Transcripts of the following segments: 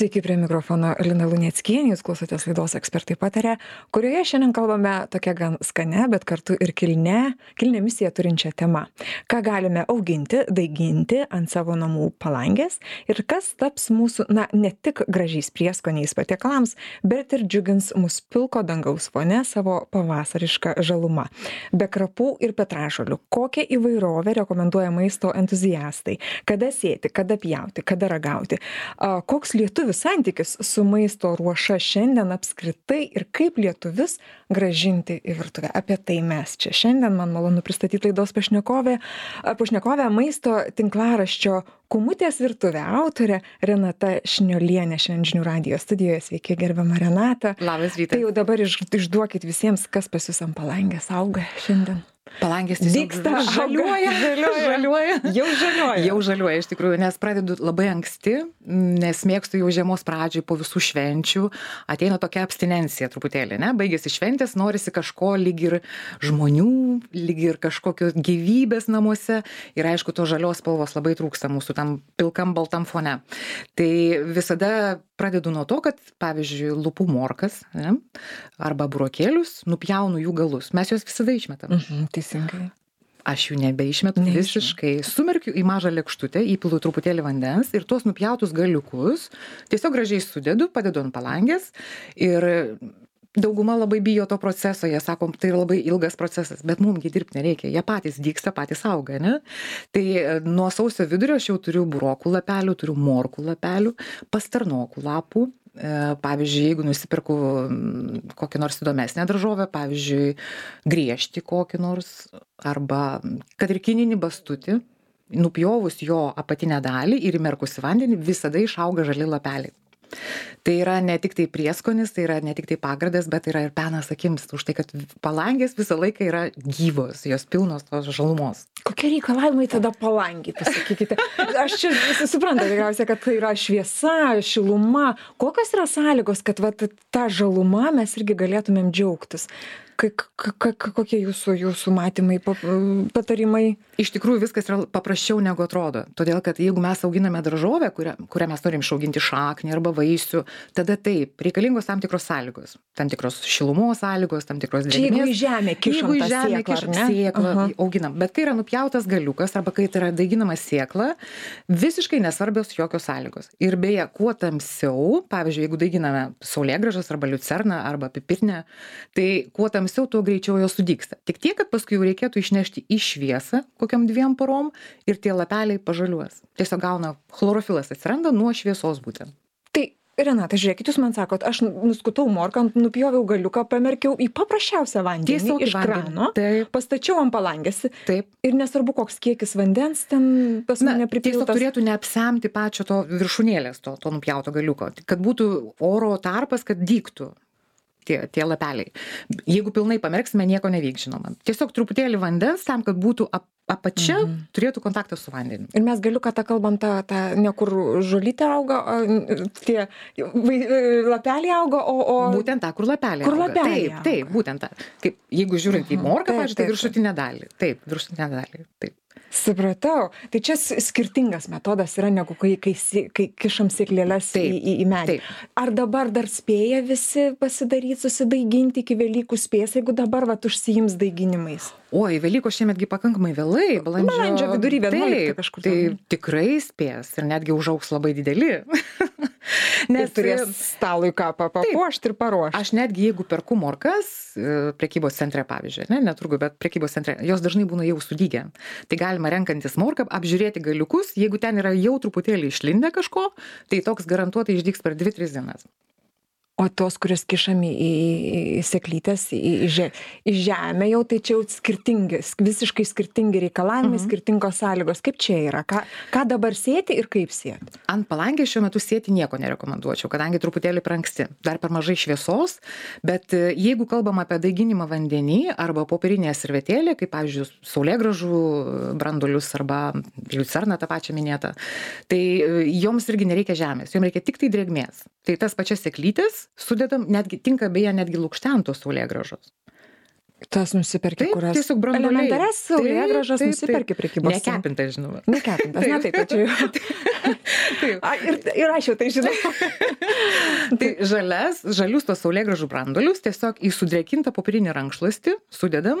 Sveiki, prie mikrofono Lina Lunieckienė, jūs klausotės laidos ekspertai patarė, kurioje šiandien kalbame tokia gan skane, bet kartu ir kilne, kilne misiją turinčią temą. Ką galime auginti, daiginti ant savo namų palangės ir kas taps mūsų, na, ne tik gražiais prieskoniais patiekalams, bet ir džiugins mus pilko dangaus fone savo pavasarišką žalumą. Be krapų ir petražolių. Kokią įvairovę rekomenduoja maisto entuziastai? Kada sėti, kada pjauti, kada ragauti? Koks lietuvių lietuvių santykis su maisto ruoša šiandien apskritai ir kaip lietuvius grąžinti į virtuvę. Apie tai mes čia šiandien man malonu pristatyt laidos pašnekovė pašnekovę maisto tinklaraščio kūmutės virtuvė autorė renata šniuolienė šiandien žinių radijo studijoje. Sveiki gerbiama renata. Labas rytas. Tai jau dabar iš išduokit visiems kas pas jus ant palangės auga šiandien Palangės dygsta, žaliuoja, žaliuoja, žaliuoja. Jau žaliuoja. Jau žaliuoja iš tikrųjų, nes pradedu labai anksti, nes mėgstu jau žiemos pradžiai po visų švenčių, ateina tokia abstinencija truputėlį, ne? Baigėsi šventės, norisi kažko lyg ir žmonių, lyg ir kažkokios gyvybės namuose ir aišku, to žalios spalvos labai trūksta mūsų tam pilkam baltam fone. Tai visada pradedu nuo to, kad, pavyzdžiui, lupų morkas ne, arba burokėlius, nupjaunu jų galus. Mes juos visada išmetam. Mhm, teisingai. Aš jų nebeišmetu Neišmet. visiškai. Sumerkiu į mažą lėkštutę, įpilu truputėlį vandens ir tuos nupjautus galiukus tiesiog gražiai sudedu, padedu ant palangės ir dauguma labai bijo to proceso, jie sako, tai yra labai ilgas procesas, bet mumgi dirbti nereikia, jie patys dyksta, patys auga, ne? Tai e, nuo sausio vidurio aš jau turiu burokų lapelių, turiu morkų lapelių, pastarnokų lapų, pavyzdžiui, jeigu nusipirku mm, kokį nors įdomesnę daržovę, pavyzdžiui, griežti kokį nors, arba kad ir kininį bastutį, nupjovus jo apatinę dalį ir įmerkus į vandenį, visada išauga žali lapeliai. Tai yra ne tik tai prieskonis, tai yra ne tik tai pagradas, bet yra ir penas akims, už tai, kad palangės visą laiką yra gyvos, jos pilnos tos žalumos. Kokie reikalavimai tada palangiai, pasakykite. Aš čia visi supranta tikriausiai, kad tai yra šviesa, šiluma. Kokios yra sąlygos, kad va, tą žalumą mes irgi galėtumėm džiaugtis? Ka- Kokie jūsų, jūsų matymai, pa- patarimai? Iš tikrųjų viskas yra paprasčiau negu atrodo. Todėl, kad jeigu mes auginame daržovę, kurią, kurią mes norim išauginti šaknį arba vaisių, tada taip, reikalingos tam tikros sąlygos. Tam tikros šilumos sąlygos, tam tikros Čia jeigu į drėgmės. žemę kišam Jeigu į žemę kišam sėklą, Aha. auginam. Bet kai yra nupjautas galiukas arba kai tai yra daiginama sėkla, visiškai nesvarbios jokios sąlygos. Ir beje, kuo tamsiau, pavyzdžiui, jeigu daiginame saulėgražas arba liucerną arba pipirnę, tai kuo tamsiau, tuo greičiau jos sudygsta. Tik tiek, kad paskui jau reikėtų išnešti į šviesą kokiam dviem parom ir tie lapeliai pažaliuos. Tiesiog gauna chlorofilas atsiranda nuo šviesos būtent. Tai Renata, žiūrėkit, jūs man sakot, aš nuskutau morką, nupjoviau galiuką, pamerkiau į paprasčiausią vandenį Tiesiog iš krano, Taip. pastačiau ant palangės Taip. ir nesvarbu, koks kiekis vandens ten pas mane tiesiog pripiltas. turėtų neapsemti pačio to viršūnėlės, to, to nupjauto galiuko, kad būtų oro tarpas, kad dyktų tie, tie lapeliai. Jeigu pilnai pamerksime, nieko nevyks, žinoma. Tiesiog truputėlį vandens tam, kad būtų ap, apačia, mhm. turėtų kontaktą su vandeniu. Ir mes galiu, kad tą kalbam, tą, tą ne kur žolytė auga, o tie vai- lapeliai auga, o... o... Būtent tą, kur lapeliai. Kur lapeliai Taip, taip, auga. būtent tą. Kaip, jeigu žiūrint į morką, Taip, pažiūrėjau, tai taip, viršutinę dalį. Taip, viršutinę dalį. Taip. Supratau. Tai čia skirtingas metodas yra negu kai, kai, si- kai kišam sėklėlės į, į, į medį. Ar dabar dar spėja visi pasidaryti, susidaiginti iki Velykų spės, jeigu dabar vat užsijims daiginimais? Oi, Velykos šiemetgi pakankamai vėlai, balandžio, Balandžio vidury, 11 Taip, kažkur Tai tikrai spės ir netgi užauks labai dideli. Nes turės stalui ką pa- papuošti ir paruošti. Aš netgi jeigu perku morkas e, prekybos centre, pavyzdžiui, ne, neturgu, bet prekybos centre, jos dažnai būna jau sudygę. Tai galima renkantis morką apžiūrėti galiukus, jeigu ten yra jau truputėlį išlindę kažko, tai toks garantuotai išdygs per 2-3 dienas. O tos, kurios kišami į, į, į seklytės, į, į, že, į žemę jau, tai čia jau skirtingi, sk- visiškai skirtingi reikalavimai, mhm. skirtingos sąlygos. Kaip čia yra? Ką, ką dabar sėti ir kaip sėti? Ant palangės šiuo metu sėti nieko nerekomenduočiau, kadangi truputėlį per anksti, dar per mažai šviesos, bet e, jeigu kalbam apie daiginimą vandenį arba popierinėje servetėlė, kaip pavyzdžiui, saulėgražų brandulius arba liucerną tą pačią minėtą, tai e, joms irgi nereikia žemės, joms reikia tik tai drėgmės. Tai tas pačias seklytės sudedam, netgi tinka beje netgi lūkštentos saulėgražos. Tas nusiperki, Taip, kurias tiesiog branduoliai. elementarias saulėgražas nusiperki prekybos. Nekepintas, žinoma. Nekepintas, na taip, tačiau. Taip. A, ir, ir aš jau tai žinau. Tai žalias, žalius tos saulėgražų branduolius tiesiog į sudrėkintą popierinį rankšluostį sudedam,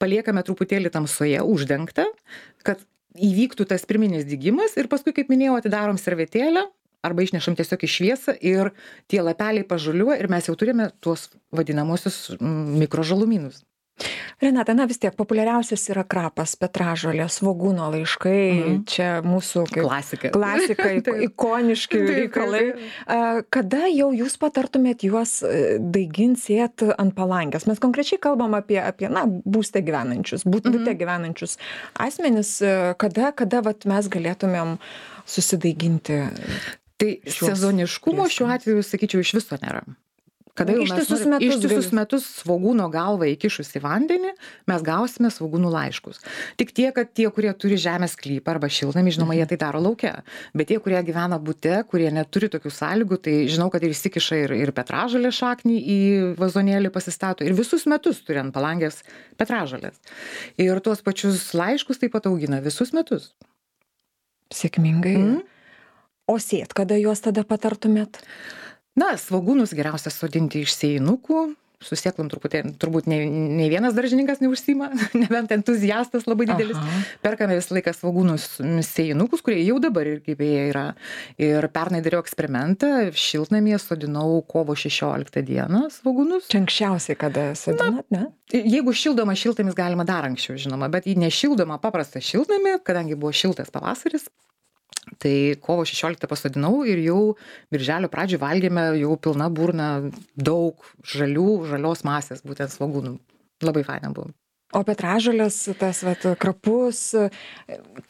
paliekame truputėlį tamsoje uždengtą, kad įvyktų tas pirminis dygimas ir paskui, kaip minėjau, atidarom servetėlę arba išnešam tiesiog į šviesą ir tie lapeliai pažaliuoja ir mes jau turime tuos vadinamosius mm, mikrožalumynus. Renata, na vis tiek populiariausias yra krapas, petražolė, svogūno laiškai, Mhm. čia mūsų kaip Klasika. klasika, ikoniški reikalai. Kada jau jūs patartumėt juos e, daiginsėt ant palangės? Mes konkrečiai kalbam apie, apie na, būste gyvenančius, būt, Mhm. būte gyvenančius asmenis, e, kada, kada vat, mes galėtumėm susidaiginti. Tai sezoniškumo šiuo atveju, sakyčiau, iš viso nėra. Kada jau Ištisus metus ištisus metus svogūno galvą įkišus į vandenį, mes gausime svogūnų laiškus. Tik tiek, kad tie, kurie turi žemės sklypą arba šiltnamį, žinoma, jie tai daro laukia. Bet tie, kurie gyvena būte, kurie neturi tokių sąlygų, tai žinau, kad ir įsikiša ir, ir petražalė šaknį į vazonėlį pasistato. Ir visus metus turi ant palangės petražalės. Ir tuos pačius laiškus taip pat augina visus metus. Sėkmingai. Mhm. O sėt, kada juos tada patartumėt? Na, svogūnus geriausia sodinti iš sėjinukų. Su sėklom truputį, turbūt nei, nei vienas daržininkas neužsima, nebent entuziastas labai didelis. Aha. Perkame visą laiką svogūnus m, sėjinukus, kurie jau dabar irgi beje yra. Ir pernai dariau eksperimentą, šiltnamie sodinau kovo 16 dieną svogūnus. Čia anksčiausiai, kada sodinat, ne? Jeigu šildoma šiltamis galima dar anksčiau, žinoma, bet į nešildomą paprastą šiltnamį, kadangi buvo šiltas pavasaris, tai kovo 16 pasodinau ir jau birželio pradžioj valgėme jau pilna burna daug žalių, žalios masės, būtent svogūnų. Labai faina buvo. O petražolės, tas vat, krapus,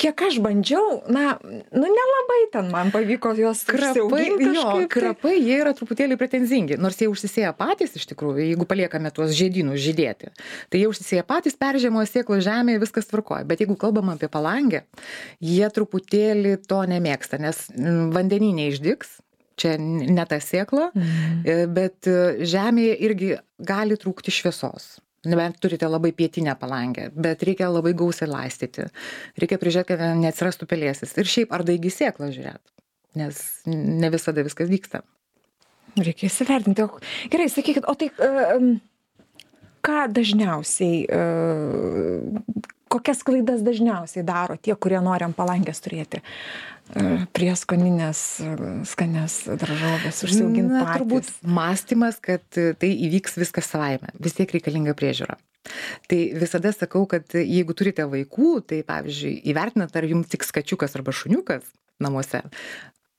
kiek aš bandžiau, na, nu nelabai ten man pavyko juos Krapai, jo, kažkaip tai. krapai, jie yra truputėlį pretenzingi, nors jie užsisėja patys iš tikrųjų, jeigu paliekame tuos žiedynus žydėti. Tai jie užsisėja patys, peržiemoja sėklo žemėje, viskas tvarkoja. Bet jeigu kalbam apie palangę, jie truputėlį to nemėgsta, nes mm, vandenį neišdiks. Čia ne ta sėkla, Mhm. e, bet e, žemėje irgi gali trūkti šviesos. Nebent turite labai pietinę palangę, bet reikia labai gausiai laistyti. Reikia prižiūrėti, kad neatsirastų pelėsis. Ir šiaip ar daigi sėklą žiūrėti, nes ne visada viskas vyksta. Reikia įsivertinti. Gerai, sakykit, o tai um, ką dažniausiai, uh, kokias klaidas dažniausiai daro tie, kurie nori ant palangės turėti prieskoninės, uh, skanes daržovės, užsiauginti Na, patys? turbūt mąstymas, kad tai įvyks viskas savaime. Vis tiek reikalinga priežiūra. Tai visada sakau, kad jeigu turite vaikų, tai pavyzdžiui, įvertinat, ar jums tik skačiukas arba šuniukas namuose,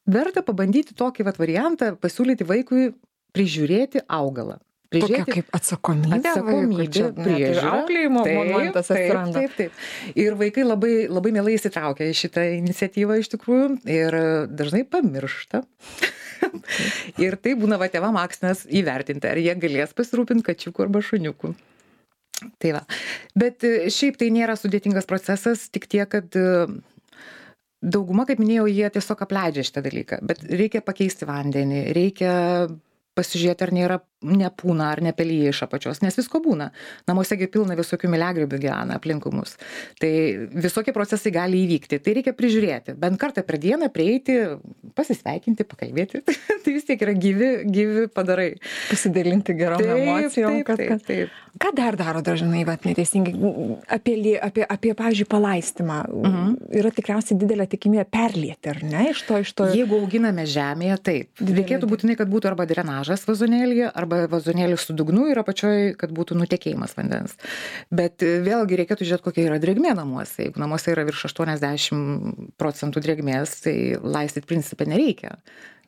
verta pabandyti tokį vat variantą, pasiūlyti vaikui prižiūrėti augalą. Tokia kaip atsakomybė. atsakomybė, priežiūra. Auklėjimo Taip, momentas taip, atsiranda. Taip, taip. Ir vaikai labai, labai mielai įsitraukia į šitą iniciatyvą iš tikrųjų ir dažnai pamiršta. ir tai būna va tėvam aksnas įvertinti, ar jie galės pasirūpinti kačiukų arba šuniukų. Tai va. Bet e, šiaip tai nėra sudėtingas procesas, tik tiek, kad e, dauguma, kaip minėjau, jie tiesiog apleidžia šitą dalyką. Bet reikia pakeisti vandenį, reikia pasižiūrėti, ar nėra nepūna, ar nepelyja iš apačios, nes visko būna. Namuosegi pilna visokių miliagribių gyvena aplinkui mus. Tai visokie procesai gali įvykti. Tai reikia prižiūrėti. Bent kartą per dieną prieiti, pasisveikinti, pakalbėti. tai vis tiek yra gyvi, gyvi padarai. Pasidalinti gerom emocijom. taip, kad- taip, kad- taip. Ką dar daro dažnai, vat, neteisingai, apie, apie, apie pavyzdžiui, palaistymą? Mhm. Yra tikriausiai didelė tikimybė perlieti, ar ne, iš to, iš to. Jeigu auginame žemėje, taip. Didelė Reikėtų taip. būtinai, kad būtų arba drenažas vazonėlyje, arba vazonėlis su dugnu ir apačioj, kad būtų nutekėjimas vandens. Bet e, vėlgi reikėtų žiūrėti, kokia yra drėgmė namuose. Jeigu namuose yra virš 80 procentų drėgmės, tai laistyti principė nereikia.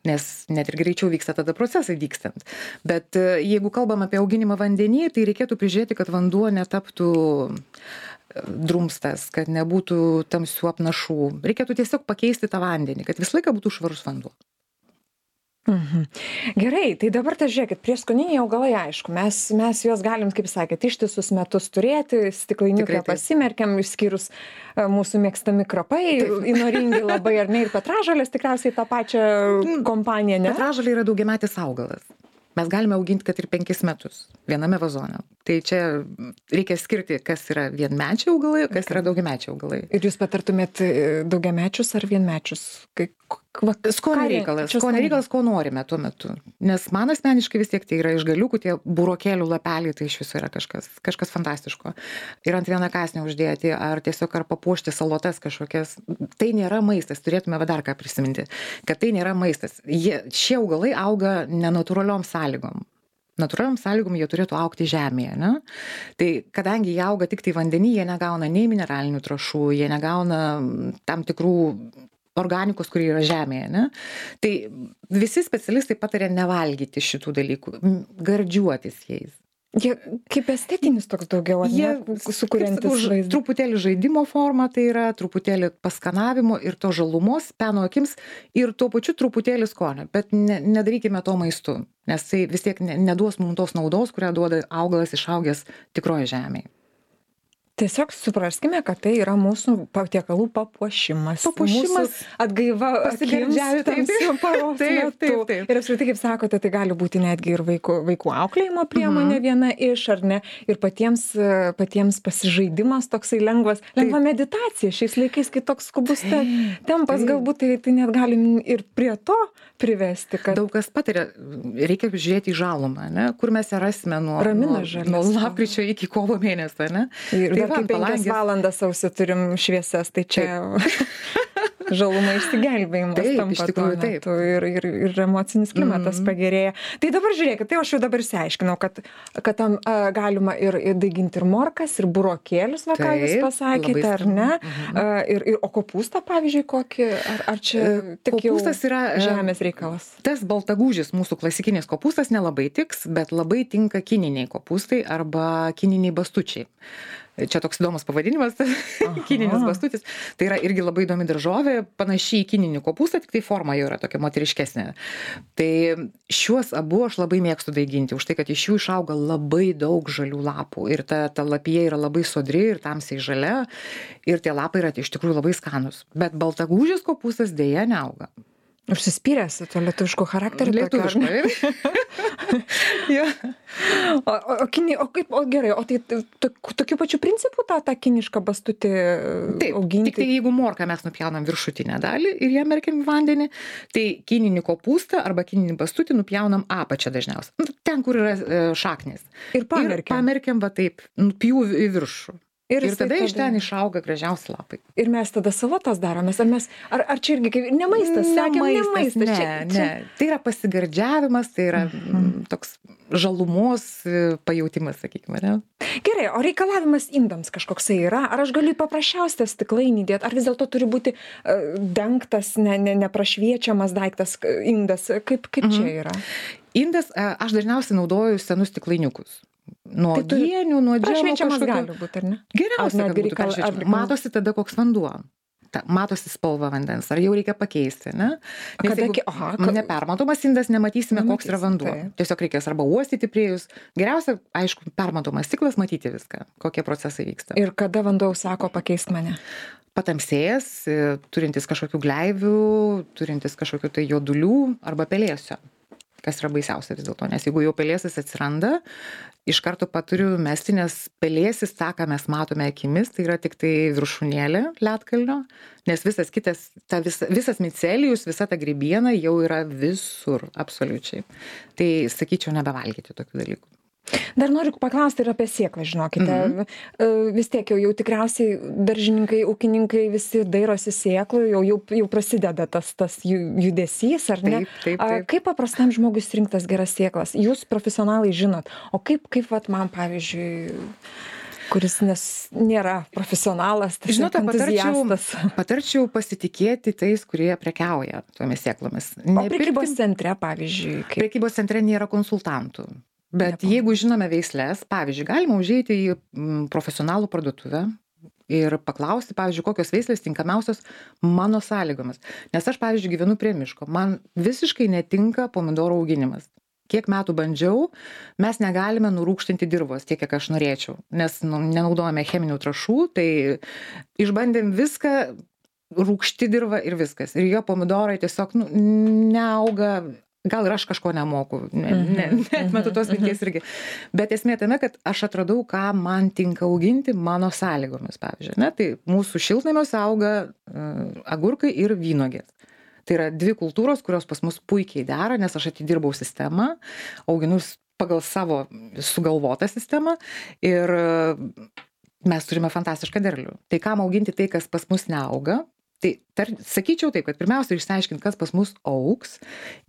Nes net ir greičiau vyksta tada procesai vykstant. Bet e, jeigu kalbam apie auginimą vandenį, tai reikėtų prižiūrėti, kad vanduo netaptų e, drumstas, kad nebūtų tamsių apnašų. Reikėtų tiesiog pakeisti tą vandenį, kad visą laiką būtų švarus vanduo. Mhm. Gerai, tai dabar tai žiūrėkit, prieskoniniai augalai, aišku, mes, mes juos galim, kaip sakėt, ištisus metus turėti, stiklainiuką pasimerkiam, išskyrus e, mūsų mėgstami krapai, įnoringi labai ar ne, ir petražalės tikriausiai tą pačią kompaniją, ne? Petražolė yra daugiametis augalas. mes galime auginti kad ir penkis metus viename vazone tai čia reikia skirti kas yra vienmečiai augalai kas yra daugiamečiai augalai ir jūs patartumėt e, daugiamečius ar vienmečius kai va, skonio reikalas skonio reikalas ko norime tuo metu. Nes man asmeniškai vis tiek tai yra iš galiukų tie burokėlių lapeliai tai iš viso yra kažkas kažkas fantastiško. Ir ant vieno kąsnio uždėti ar tiesiog ar papuošti salotas kažkokias tai nėra maistas. Turėtume va dar ką prisiminti kad tai nėra maistas. Jie šie augalai auga nenatūraliom sąlygom. Natūraliom sąlygom jie turėtų augti žemėje ane tai kadangi jie auga tiktai vandeny jie negauna nei mineralinių trąšų jie negauna tam tikrų organikos kuri yra žemėje ane tai visi specialistai pataria nevalgyti šitų dalykų gardžiuotis jais Jie kaip estetinis toks daugiau, jie ne? Sukuriantis vaizdą. Truputėlį žaidimo forma tai yra, truputėlį paskanavimo ir to žalumos, peno akims ir tuo pačiu truputėlį skonio. Bet ne, nedarykime to maistu, nes tai vis tiek ne, neduos mums tos naudos, kurią duoda augalas išaugęs tikroje žemėje tiesiog supraskime kad tai yra mūsų patiekalų papuošimas. Papuošimas atgaiva pasigardžiavimu tamsiu paros metu. ir apskritai kaip sakote tai gali būti netgi ir vaikų vaikų auklėjimo priemonė Mhm. viena iš ar ne? Ir patiems patiems pasižaidimas toksai lengvas lengva meditacija šiais laikais kai toks skubus te tempas galbūt tai tai net galim ir prie to privesti kad daug kas pataria reikia žiūrėti į žalumą ane kur mes ją rasime nuo nuo lapkričio iki kovo mėnesio ane ir Tai dar va, kai ant penkias valandas sausį turim šviesas tai čia žalumai išsigelbėjimas Taip, tampa iš tikrųjų, tuo metu ir, ir, ir emocinis klimatas Mhm. pagerėja. Tai dabar žiūrėkit, tai aš jau dabar išsiaiškinau, kad, kad tam a, galima ir, ir daiginti ir morkas, ir burokėlius, va ką jūs pasakėte, ar ne? skanu. A, ir, ir, o kopūstą, pavyzdžiui, kokį, ar, ar čia E, tik kopūstas yra, e, žemės reikalas? tas baltagūžis mūsų klasikinis kopūstas nelabai tiks bet labai tinka kininiai kopūstai arba kininiai bastučiai čia toks įdomus pavadinimas kininis bastutis. Tai yra irgi labai įdomi daržovė panaši į kininį kopūstą tiktai forma jo yra tokia moteriškesnė. Tai šiuos abu aš labai mėgstu daiginti už tai kad iš jų išauga labai daug žalių lapų. Ir ta ta lapija yra labai sodri ir tamsiai žalia. Ir tie lapai yra iš tikrųjų labai skanūs bet baltagūžis kopūstas deja neauga. Užsispyręs to lietuviško charakterio. lietuviškai jo O, o, o, kini, o kaip, o gerai, o tai to- tokiu pačiu principu tą, tą kinišką bastutį Taip, auginti? tik tai jeigu morką mes nupjaunam viršutinę dalį ir ją merkiam į vandenį, tai kininį kopūstą arba kininį bastutį nupjaunam apačią dažniausiai. Nu, Ten, kur yra e, šaknis. ir Ir pamerkiam. pamerkiam va taip, nupjūviu į viršų. Ir, ir jisai tada iš ten išauga gražiausi lapai. Ir mes tada salotas daromės, ar, mes, ar, ar čia irgi kaip, ne maistas, sakėm, ne maistas. ne, čia, ne. Tai yra pasigardžiavimas, tai yra mm, toks žalumos e, pajautimas, sakykime, ne? Gerai, o reikalavimas indams kažkoksai yra, ar aš galiu paprasčiausią stiklainį dėti, ar vis dėlto turi būti uh, dengtas, ne, ne, neprašviečiamas daiktas, k- indas, kaip, kaip Mhm. čia yra? Indas, e, aš dažniausiai naudoju senus stiklainiukus. Nuo Tai uogienių, nuo džemo kažkokio. gali būti, ar ne? Geriausia, kad būtų peršviečiama. Matosi tada, koks vanduo. Ta, matosi spalva vandens, ar jau reikia pakeisti, ne? Nes Kada jeigu aha, ka- nepermatomas indas, nematysime, koks yra vanduo. taip. Tiesiog reikės arba uostyti priejus. Geriausia, aišku, permatomas stiklas, matyti viską, kokie procesai vyksta. Ir kada vanduo sako pakeisk mane? Patamsėjęs, turintis kažkokių gleivių, turintis kažkokių tai jodulių arba pelėsio. Kas yra baisiausia vis dėlto, nes jeigu jau pelėsis atsiranda, iš karto paturiu mesti, nes pelėsis tą, ką mes matome akimis, tai yra tik tai viršūnėlė lietkalnio, nes visas kitas, ta vis, visas micelijus, visa ta grybiena jau yra visur, absoliučiai. Tai sakyčiau, nebevalgyti tokių dalykų. Dar noriu paklausti ir apie sėklą, žinokite. Mhm. E, Vis tiek jau, jau tikriausiai daržininkai, ūkininkai visi dairosi sėklų, jau, jau, jau prasideda tas, tas ju- judesys, ar ne? Taip, taip, A, taip. Kaip paprastam žmogui rinktas geras sėklas? Jūs profesionalai žinot, o kaip, kaip vat, man, pavyzdžiui, kuris nes, nėra profesionalas, tai Žinote, patarčiau, patarčiau pasitikėti tais, kurie prekiauja tomis sėklomis. Nepirkti- prekybos centre, pavyzdžiui, kaip prekybos centre nėra konsultantų. Bet Nepa- jeigu žinome veislės, pavyzdžiui, galima užeiti į mm, profesionalų parduotuvę ir paklausti, pavyzdžiui, kokios veislės tinkamiausios mano sąlygomis. Nes aš, pavyzdžiui, gyvenu prie miško, man visiškai netinka pomidorų auginimas. Kiek metų bandžiau, mes negalime nurūkštinti dirbos tiek, kiek aš norėčiau, nes nu, nenaudojame cheminių trašų, tai išbandėm viską, rūkšti dirba ir viskas. Ir jo pomidorai tiesiog nu, neauga gal ir aš kažko nemoku, ne, ne, Mhm, net metu tos minties irgi. Bet esmė tame, kad aš atradau, ką man tinka auginti mano sąlygomis, pavyzdžiui. Ne? Tai mūsų šiltnamiuose auga uh, agurkai ir vynogės. Tai yra dvi kultūros, kurios pas mus puikiai dera, nes aš atidirbau sistemą, auginu pagal savo sugalvotą sistemą ir e, mes turime fantastišką derlių. Tai kam auginti tai, kas pas mus neauga? Tai tar, sakyčiau taip, kad pirmiausia išsiaiškinti, kas pas mus auks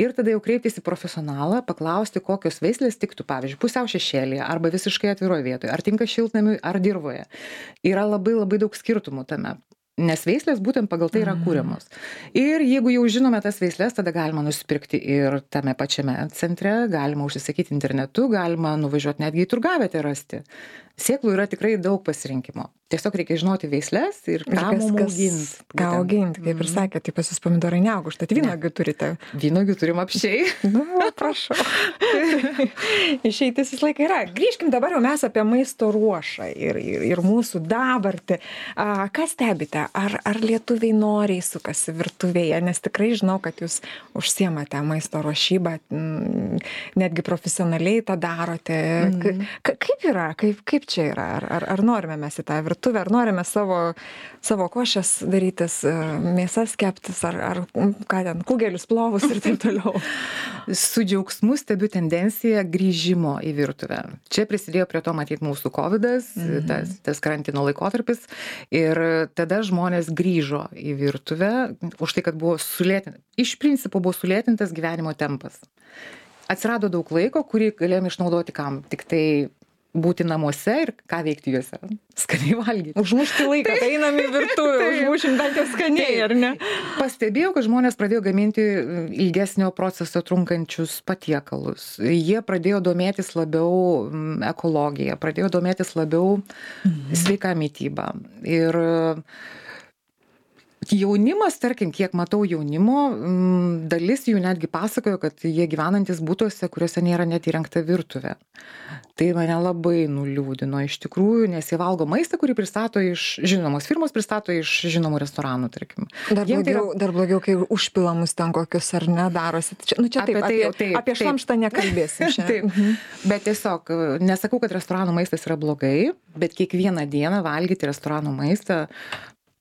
ir tada jau kreiptis į profesionalą, paklausti, kokios veislės tiktų, pavyzdžiui, pusiau šešėlėje arba visiškai atviroje vietoje, ar tinka šiltnamiui ar dirboje. Yra labai labai daug skirtumų tame. Nes veislės būtent pagal tai yra Mhm. kūriamos. Ir jeigu jau žinome tas veislės, tada galima nusipirkti ir tame pačiame centre, galima užsisakyti internetu, galima nuvažiuoti netgi į turgavietę rasti. Sėklų yra tikrai daug pasirinkimo. Tiesiog reikia žinoti veislės ir ką mum auginti. Ką auginti, kaip ir Mhm. sakėte, tai pas jūs pomidorai neauga, užtat vynogių turite. Vynogių turim apšiai. Nu, prašau. Išeitis visą laiką yra. Grįžkim dabar jau mes apie maisto ruošą ir, ir, ir mūsų dabartį. A, ką stebite? Ar, ar lietuviai noriai sukasi virtuvėje? Nes tikrai žinau, kad jūs užsiemate maisto ruošybą, mm, netgi profesionaliai tą darote. Ka, kaip yra? Kaip, kaip čia yra? Ar, ar, ar norime mes į tą virtuvę, ar norime savo, savo košės darytis, e, mėsas keptis, ar, ar ką ten, kugelius, plovus ir taip toliau? Su džiaugsmu stebiu tendenciją grįžimo į virtuvę. Čia prisidėjo prie to matyti mūsų COVID, Mhm. tas, tas karantino laikotarpis. Ir tada žmonės grįžo į virtuvę už tai, kad buvo sulėtintas, iš principo buvo sulėtintas gyvenimo tempas. Atsirado daug laiko, kurį galėjome išnaudoti kam? Tik tai būti namuose ir ką veikti juose. Skaniai valgyti. Užmušti laiką, tai einam į virtuvę, užmušim bent jau skaniai, ar ne? Pastebėjau, kad žmonės pradėjo gaminti e, ilgesnio proceso trunkančius patiekalus. Jie pradėjo domėtis labiau mm, ekologija, pradėjo domėtis labiau sveika mytyba. Ir e, jaunimas, tarkim, kiek matau jaunimo, mm, dalis jų netgi pasakojo, kad jie gyvenantis būtuose, kuriuose nėra net įrengta virtuvė. Tai mane labai nuliūdino iš tikrųjų, nes jie valgo maistą, kurį pristato iš žinomos firmos, pristato iš žinomų restoranų, tarkim. Dar Jiem tai yra- blogiau, dar blogiau, kai užpilamus ten kokius ar ne darosi. Čia, nu čia taip, Apie tai apie, taip, apie šlamštą nekalbėsim. Taip. šiandien. Bet tiesiog nesakau, kad restoranų maistas yra blogai, bet kiekvieną dieną valgyti restoranų maistą,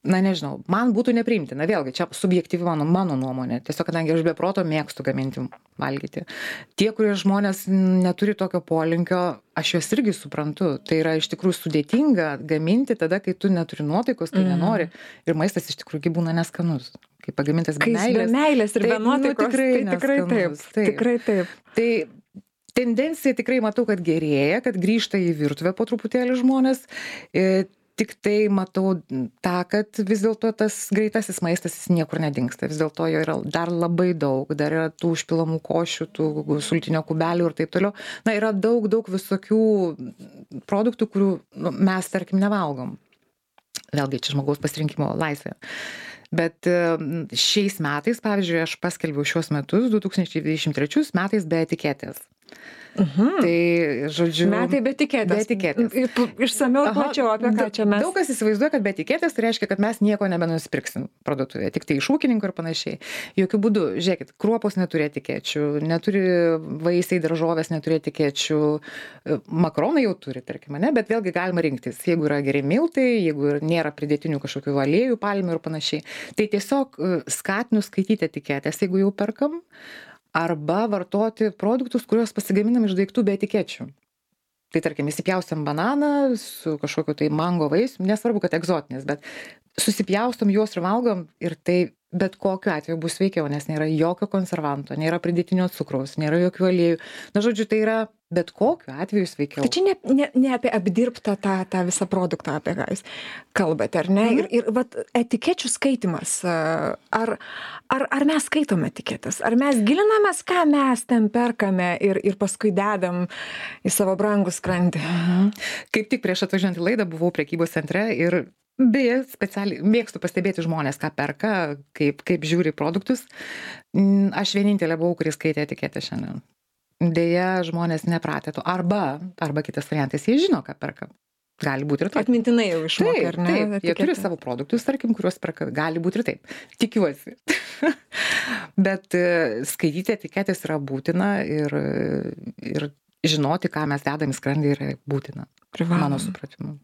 na nežinau, man būtų nepriimtina. Vėlgi, čia subjektyvi mano, mano nuomonė. Tiesiog, kadangi aš be proto mėgstu gaminti, valgyti. Tie, kurie žmonės neturi tokio polinkio, aš juos irgi suprantu. Tai yra iš tikrųjų sudėtinga gaminti tada, kai tu neturi nuotaikos, kai Mhm. nenori. Ir maistas iš tikrųjų gi būna neskanus. Kai pagamintas be jis be meilės. meilės ir be Taip, nu, nuotaikos, tikrai tai tikrai taip. taip. Tikrai taip. Tai tendencija tikrai matau, kad gerėja, kad grįžta į virtuvę po truputėlį žmonės. E, Tik tai matau tą, kad vis dėlto tas greitasis maistas jis niekur nedingsta. Vis dėlto jo yra dar labai daug, dar yra tų užpilamų košių, tų sultinio kubelių ir taip toliau. Na, yra daug, daug visokių produktų, kurių nu, mes, tarkim, nevalgom. Vėlgi, čia žmogaus pasirinkimo laisvė. Bet e, šiais metais, pavyzdžiui, aš paskelbiau šios metus, 2023 metais be etiketės. Mhm. Tai, žodžiu. Metai be tikėtės. Be etiketės. Išsameu ir plačiau apie ką čia mes. Daug kas įsivaizduoja, kad be etiketės tai reiškia, kad mes nieko nebenusipirksim parduotuvėje, tik tai iš ūkininkų ir panašiai. Jokių būdų, žiūrėkit, kruopos neturi etikečių, neturi vaisiai, daržovės neturi etikečių, e, makaronai jau turi, tarkim, ne, bet vėlgi galima rinktis, jeigu yra geri miltai, jeigu nėra pridėtinių kažkokių aliejų, palmių ir panašiai. Tai tiesiog e, skatinu skaityti etiketės, jeigu jau perkam, arba vartoti produktus, kuriuos pasigaminam iš daiktų be etikečių. Tai tarkim, įsipjaustam bananą su kažkokiu tai mango vaisiu, nesvarbu, kad egzotinis, bet susipjaustom juos ir valgom ir tai bet kokiu atveju bus sveikiau, nes nėra jokio konservanto, nėra pridėtinio cukraus, nėra jokių aliejų. Na, žodžiu, tai yra bet kokiu atveju sveikiau. Tai čia ne, ne, ne apie apdirbtą tą, tą visą produktą, apie ką jūs kalbate, ar ne? Mhm. Ir, ir vat, etikečių skaitimas. Ar, ar, ar mes skaitome etiketės? Ar mes gilinamės, ką mes ten perkame ir, ir paskui dedam į savo brangų skrandį? Mhm. Kaip tik prieš atvažiuojant į laidą buvau prekybos centre ir beje, specialiai mėgstu pastebėti žmonės, ką perka, kaip, kaip žiūri produktus. Aš vienintelė buvau, kuris skaitė etiketę šiandien. Deja, žmonės nepratė to. Arba, arba kitas variantas, jie žino, ką perka. gali būt ir taip Atmintinai jau išmokai, ar ne? taip, jie turi savo produktus, tarkim, kuriuos perka, gali būti ir taip. Tikiuosi. Bet e, skaityti etiketės yra būtina ir, ir žinoti, ką mes dedam į skrandį yra būtina, Privaloma. mano supratimu.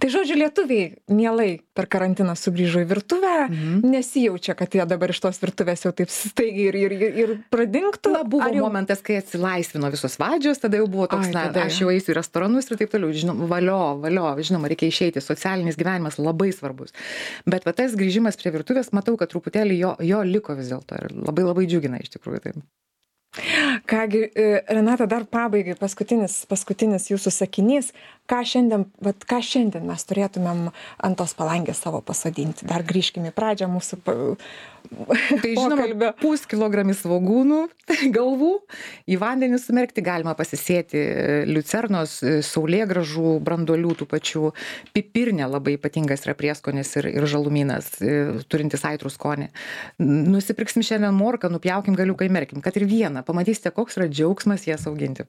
Tai žodžiu, lietuviai mielai per karantiną sugrįžo į virtuvę, Mhm. nesijaučia, kad jie dabar iš tos virtuvės jau taip staigiai ir, ir, ir, ir pradingtų. Na, buvo jau- momentas, kai atsilaisvino visos vadžios, tada jau buvo toks, Ai, na, tada aš jau. eisiu į restoranus ir taip toliau, žinom, valio, valio, žinoma, reikia išeiti, socialinis gyvenimas labai svarbus. Bet va tas grįžimas prie virtuvės, matau, kad truputėlį jo, jo liko vis dėlto ir labai labai džiugina iš tikrųjų. Tai. Kągi, e, Renata, dar pabaigai paskutinis, paskutinis jūsų sakinys. Ką šiandien, vat, ką šiandien mes turėtumėm ant tos palangės savo pasodinti? Dar grįžkime į pradžią mūsų pa- Tai žinoma, pokalbio. puskilogramį svogūnų galvų į vandenį sumerkti galima pasisėti e, liucernos, e, saulėgražų, branduolių tų pačių, pipirnė labai ypatingas yra prieskonis ir, ir žalumynas, e, turintis aitrų skonį. Nusipirksim šiandien morką, nupjaukim galiuką įmerkim, kad ir vieną, pamatysite, koks yra džiaugsmas jas auginti.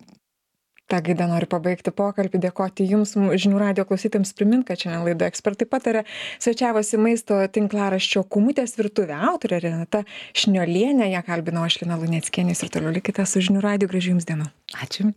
Tą gaidą noriu pabaigti pokalbį dėkoti jums žinių radijo klausytojams primint kad šiandien laidoje ekspertai pataria svečiavosi maisto tinklaraščio kūmutės virtuvė autorė renata šniolienė. Ją kalbinau aš lina luneckienė jūs ir toliau likite su žinių radiju gražių jums dienų. Ačiū.